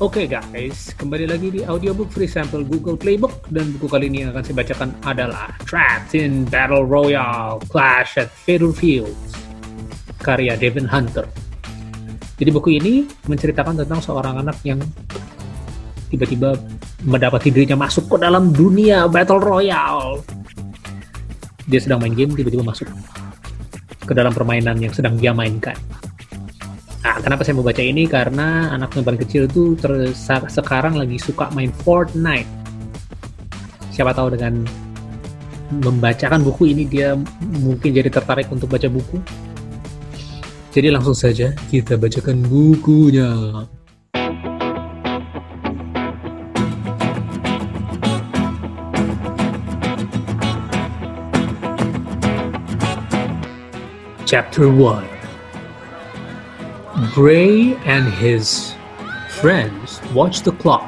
Oke guys, kembali lagi di audiobook free sample Google Playbook dan buku kali ini yang akan saya bacakan adalah Trapped in Battle Royale Clash at Fatal Fields karya Devin Hunter. Jadi buku ini menceritakan tentang seorang anak yang tiba-tiba mendapati dirinya masuk ke dalam dunia Battle Royale. Dia sedang main game, tiba-tiba masuk ke dalam permainan yang sedang dia mainkan kenapa saya mau baca ini? Karena anak paling kecil itu sekarang lagi suka main Fortnite. Siapa tahu dengan membacakan buku ini dia mungkin jadi tertarik untuk baca buku. Jadi langsung saja kita bacakan bukunya. Chapter 1 Gray and his friends watched the clock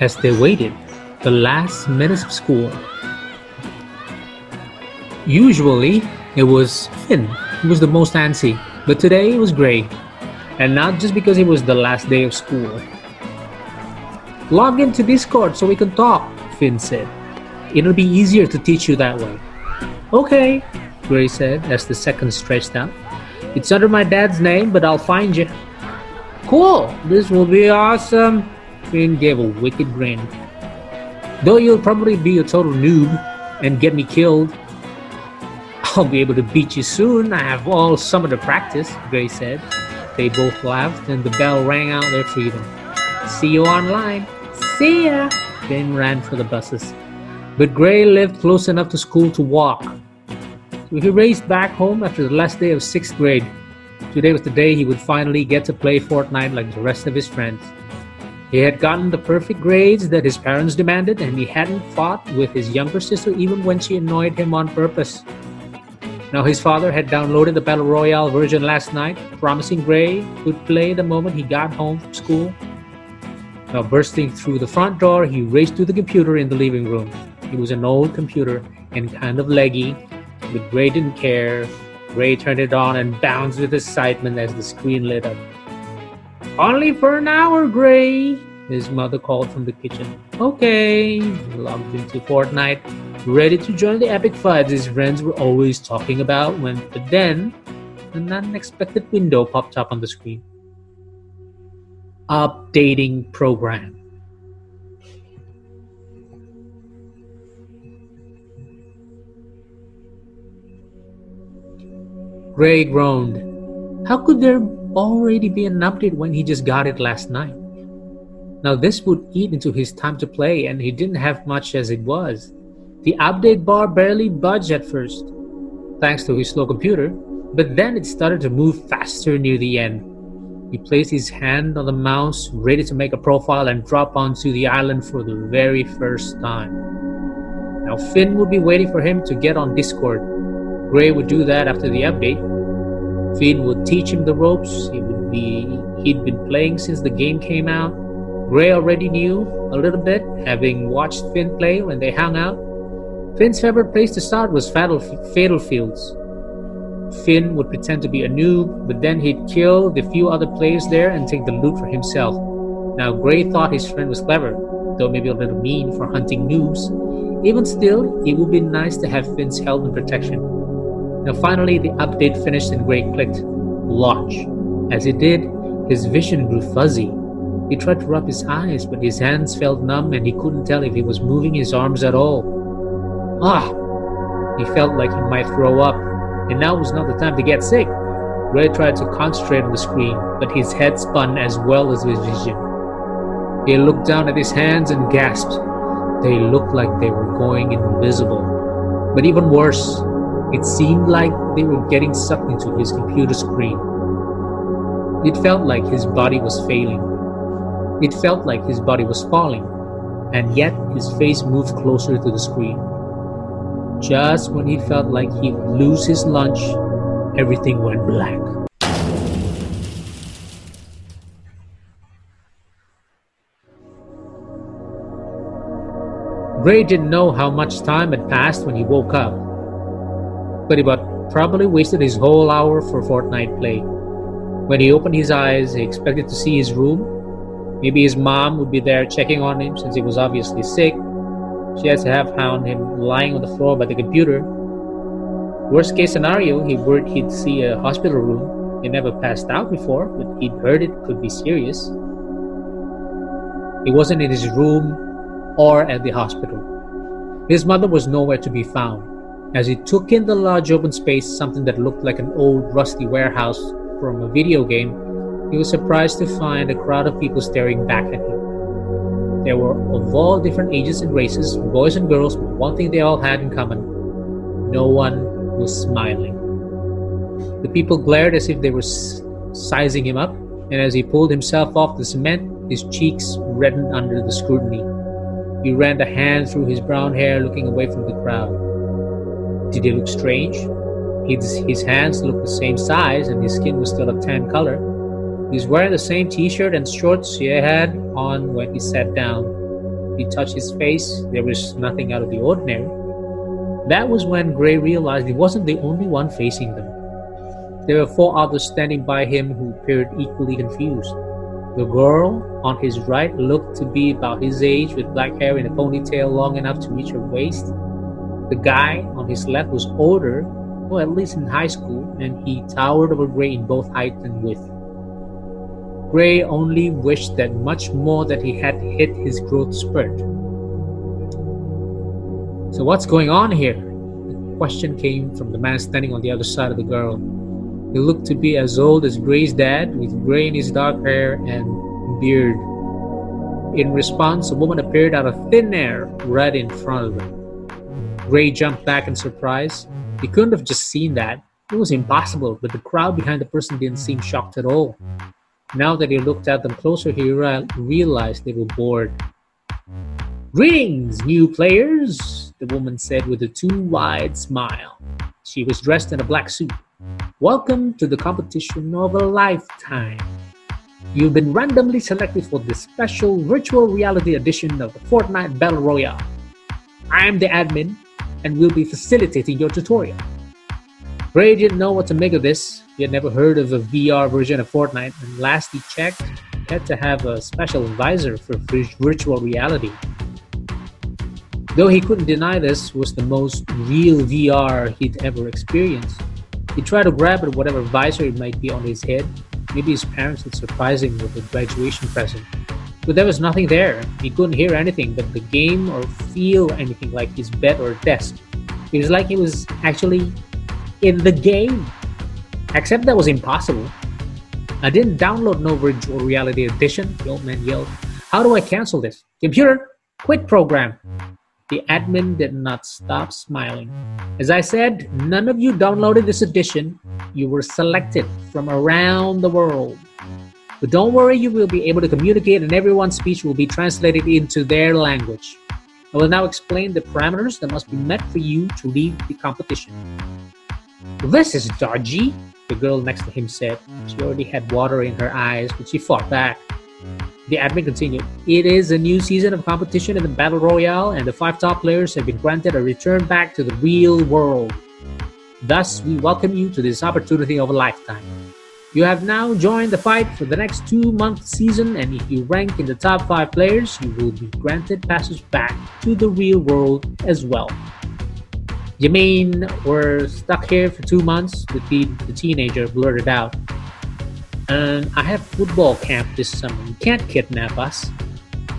as they waited the last minutes of school. Usually, it was Finn who was the most antsy, but today it was Gray, and not just because it was the last day of school. Log into Discord so we can talk, Finn said. It'll be easier to teach you that way. Okay, Gray said as the seconds stretched out. It's under my dad's name, but I'll find you. Cool, this will be awesome. Finn gave a wicked grin. Though you'll probably be a total noob and get me killed, I'll be able to beat you soon. I have all summer to practice, Gray said. They both laughed and the bell rang out their freedom. See you online. See ya! Finn ran for the buses. But Gray lived close enough to school to walk, he raced back home after the last day of sixth grade. Today was the day he would finally get to play Fortnite like the rest of his friends. He had gotten the perfect grades that his parents demanded, and he hadn't fought with his younger sister even when she annoyed him on purpose. Now, his father had downloaded the Battle Royale version last night, promising Gray would play the moment he got home from school. Now, bursting through the front door, he raced to the computer in the living room. It was an old computer and kind of leggy, but Gray didn't care. Gray turned it on and bounced with excitement as the screen lit up. Only for an hour, Gray, his mother called from the kitchen. Okay, he logged into Fortnite, ready to join the epic fights his friends were always talking about when but then an unexpected window popped up on the screen. Updating program. Gray groaned. How could there already be an update when he just got it last night? Now, this would eat into his time to play, and he didn't have much as it was. The update bar barely budged at first, thanks to his slow computer, but then it started to move faster near the end. He placed his hand on the mouse, ready to make a profile and drop onto the island for the very first time. Now, Finn would be waiting for him to get on Discord Gray would do that after the update. Finn would teach him the ropes. He would be he'd been playing since the game came out. Gray already knew a little bit, having watched Finn play when they hung out. Finn's favorite place to start was Fatal, Fatal Fields. Finn would pretend to be a noob, but then he'd kill the few other players there and take the loot for himself. Now, Gray thought his friend was clever, though maybe a little mean for hunting noobs. Even still, it would be nice to have Finn's help and protection. Now finally the update finished and Gray clicked launch. As he did, his vision grew fuzzy. He tried to rub his eyes, but his hands felt numb and he couldn't tell if he was moving his arms at all. Ah! He felt like he might throw up, and now was not the time to get sick. Gray tried to concentrate on the screen, but his head spun as well as his vision. He looked down at his hands and gasped. They looked like they were going invisible. But even worse, it seemed like they were getting sucked into his computer screen. It felt like his body was failing. It felt like his body was falling, and yet his face moved closer to the screen. Just when he felt like he'd lose his lunch, everything went black. Gray didn't know how much time had passed when he woke up but he probably wasted his whole hour for Fortnite play. When he opened his eyes, he expected to see his room, Maybe his mom would be there checking on him since he was obviously sick. She has to have found him lying on the floor by the computer. Worst case scenario, he worried he'd see a hospital room. He never passed out before, but he'd heard it could be serious. He wasn't in his room or at the hospital. His mother was nowhere to be found. As he took in the large open space, something that looked like an old rusty warehouse from a video game, he was surprised to find a crowd of people staring back at him. They were of all different ages and races, boys and girls, but one thing they all had in common no one was smiling. The people glared as if they were sizing him up, and as he pulled himself off the cement, his cheeks reddened under the scrutiny. He ran a hand through his brown hair, looking away from the crowd. Did he look strange? His, his hands looked the same size, and his skin was still a tan color. He was wearing the same t shirt and shorts he had on when he sat down. He touched his face, there was nothing out of the ordinary. That was when Gray realized he wasn't the only one facing them. There were four others standing by him who appeared equally confused. The girl on his right looked to be about his age with black hair in a ponytail long enough to reach her waist. The guy on his left was older, well, at least in high school, and he towered over Gray in both height and width. Gray only wished that much more that he had hit his growth spurt. So, what's going on here? The question came from the man standing on the other side of the girl. He looked to be as old as Gray's dad, with gray in his dark hair and beard. In response, a woman appeared out of thin air right in front of them. Gray jumped back in surprise. He couldn't have just seen that. It was impossible, but the crowd behind the person didn't seem shocked at all. Now that he looked at them closer, he realized they were bored. Greetings, new players, the woman said with a too wide smile. She was dressed in a black suit. Welcome to the competition of a lifetime. You've been randomly selected for this special virtual reality edition of the Fortnite Battle Royale. I'm the admin and will be facilitating your tutorial. Gray didn't know what to make of this. He had never heard of a VR version of Fortnite, and last he checked, he had to have a special advisor for virtual reality. Though he couldn't deny this was the most real VR he'd ever experienced. He tried to grab at whatever visor it might be on his head. Maybe his parents would surprise him with a graduation present. But there was nothing there. He couldn't hear anything but the game or feel anything like his bed or desk. It was like he was actually in the game. Except that was impossible. I didn't download no virtual reality edition, the old man yelled. How do I cancel this? Computer, quit program. The admin did not stop smiling. As I said, none of you downloaded this edition. You were selected from around the world. But don't worry, you will be able to communicate, and everyone's speech will be translated into their language. I will now explain the parameters that must be met for you to lead the competition. This is dodgy, the girl next to him said. She already had water in her eyes, but she fought back. The admin continued, It is a new season of competition in the Battle Royale, and the five top players have been granted a return back to the real world. Thus, we welcome you to this opportunity of a lifetime. You have now joined the fight for the next two month season, and if you rank in the top five players, you will be granted passage back to the real world as well. You mean we're stuck here for two months? The, the teenager blurted out and I have football camp this summer. You can't kidnap us.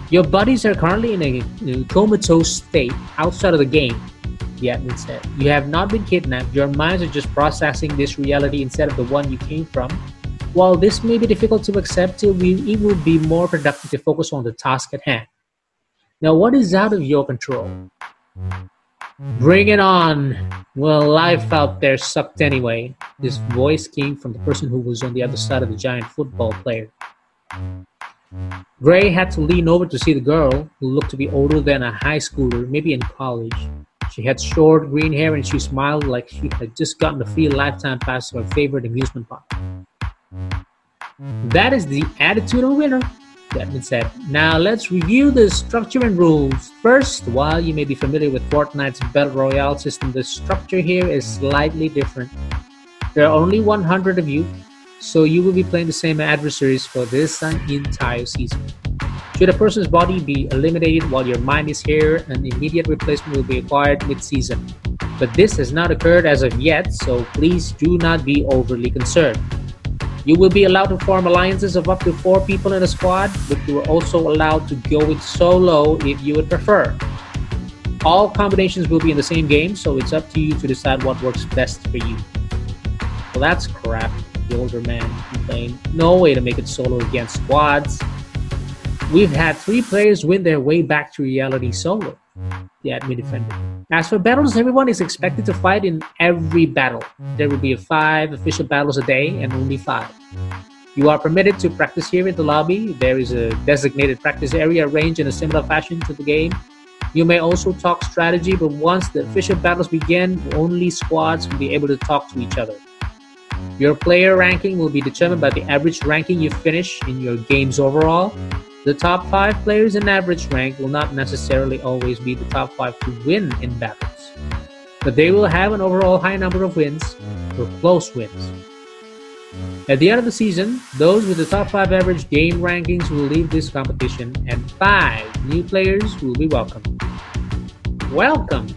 Your buddies are currently in a, comatose state outside of the game, admin said. You have not been kidnapped. Your minds are just processing this reality instead of the one you came from. While this may be difficult to accept, it will be more productive to focus on the task at hand. Now, what is out of your control? Bring it on. Well, life out there sucked anyway. This voice came from the person who was on the other side of the giant football player. Gray had to lean over to see the girl, who looked to be older than a high schooler, maybe in college. She had short green hair and she smiled like she had just gotten a free lifetime pass to her favorite amusement park. That is the attitude of a winner, Admin said. Now let's review the structure and rules. First, while you may be familiar with Fortnite's Battle Royale system, the structure here is slightly different. There are only 100 of you, so you will be playing the same adversaries for this entire season. Should a person's body be eliminated while your mind is here, an immediate replacement will be acquired mid season. But this has not occurred as of yet, so please do not be overly concerned. You will be allowed to form alliances of up to four people in a squad, but you are also allowed to go it solo if you would prefer. All combinations will be in the same game, so it's up to you to decide what works best for you. Well, that's crap, the older man complained. No way to make it solo against squads. We've had three players win their way back to reality solo, the admin defended. As for battles, everyone is expected to fight in every battle. There will be five official battles a day and only five. You are permitted to practice here in the lobby. There is a designated practice area arranged in a similar fashion to the game. You may also talk strategy, but once the official battles begin, only squads will be able to talk to each other. Your player ranking will be determined by the average ranking you finish in your games overall. The top 5 players in average rank will not necessarily always be the top 5 to win in battles, but they will have an overall high number of wins or close wins. At the end of the season, those with the top 5 average game rankings will leave this competition and 5 new players will be welcomed. Welcome!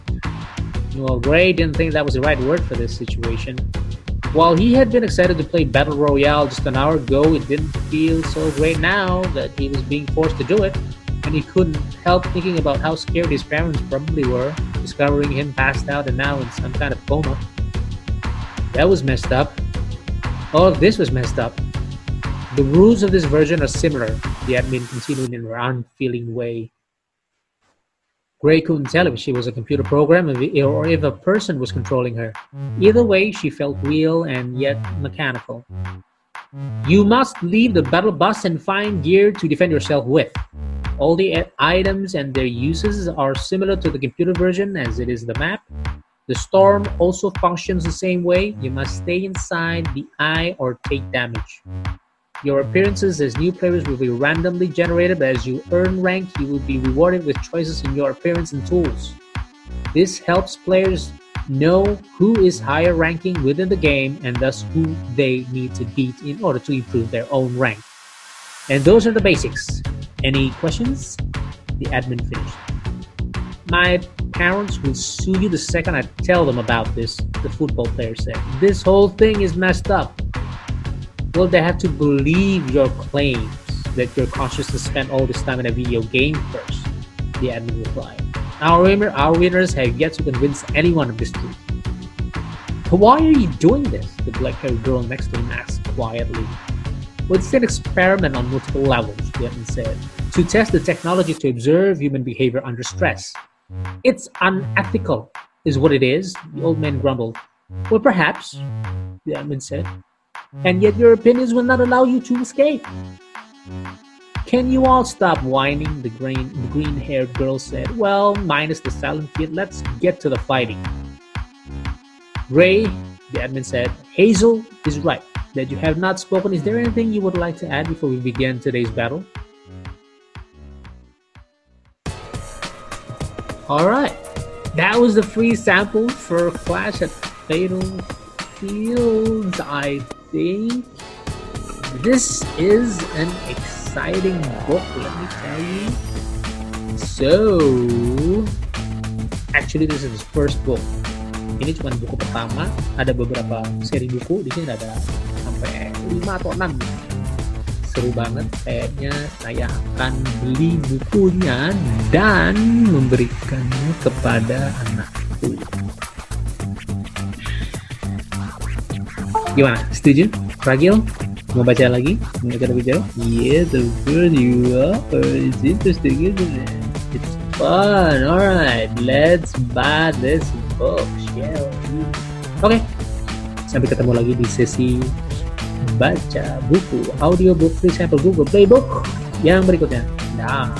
Well, Gray didn't think that was the right word for this situation. While he had been excited to play Battle Royale just an hour ago, it didn't feel so great now that he was being forced to do it, and he couldn't help thinking about how scared his parents probably were, discovering him passed out and now in some kind of coma. That was messed up. All of this was messed up. The rules of this version are similar, the admin continued in an unfeeling way. Gray couldn't tell if she was a computer program or if a person was controlling her. Either way, she felt real and yet mechanical. You must leave the battle bus and find gear to defend yourself with. All the uh, items and their uses are similar to the computer version as it is the map. The storm also functions the same way. You must stay inside the eye or take damage. Your appearances as new players will be randomly generated, but as you earn rank, you will be rewarded with choices in your appearance and tools. This helps players know who is higher ranking within the game and thus who they need to beat in order to improve their own rank. And those are the basics. Any questions? The admin finished. My parents will sue you the second I tell them about this, the football player said. This whole thing is messed up. Well, they have to believe your claims that your consciousness spent all this time in a video game first, the admin replied. Our, winner, our winners have yet to convince anyone of this truth. But Why are you doing this? The black haired girl next to him asked quietly. Well, it's an experiment on multiple levels, the admin said, to test the technology to observe human behavior under stress. It's unethical, is what it is, the old man grumbled. Well, perhaps, the admin said. And yet your opinions will not allow you to escape. Can you all stop whining? The green, the green-haired girl said. Well, minus the silent kid, let's get to the fighting. Ray, the admin said, Hazel is right that you have not spoken. Is there anything you would like to add before we begin today's battle? Alright, that was the free sample for Clash at Fatal Fields, I think. This is an exciting book, let me tell you. So, actually this is his first book. Ini cuma buku pertama, ada beberapa seri buku, di sini ada sampai 5 atau 6 seru banget kayaknya saya akan beli bukunya dan memberikannya kepada anakku gimana? Setuju? Ragil? Mau baca lagi? Mau lebih jauh yeah the good you are it's fun. Alright let's buy this book shall we? Oke okay. sampai ketemu lagi di sesi baca buku audiobook sample Google Playbook yang berikutnya. Nah.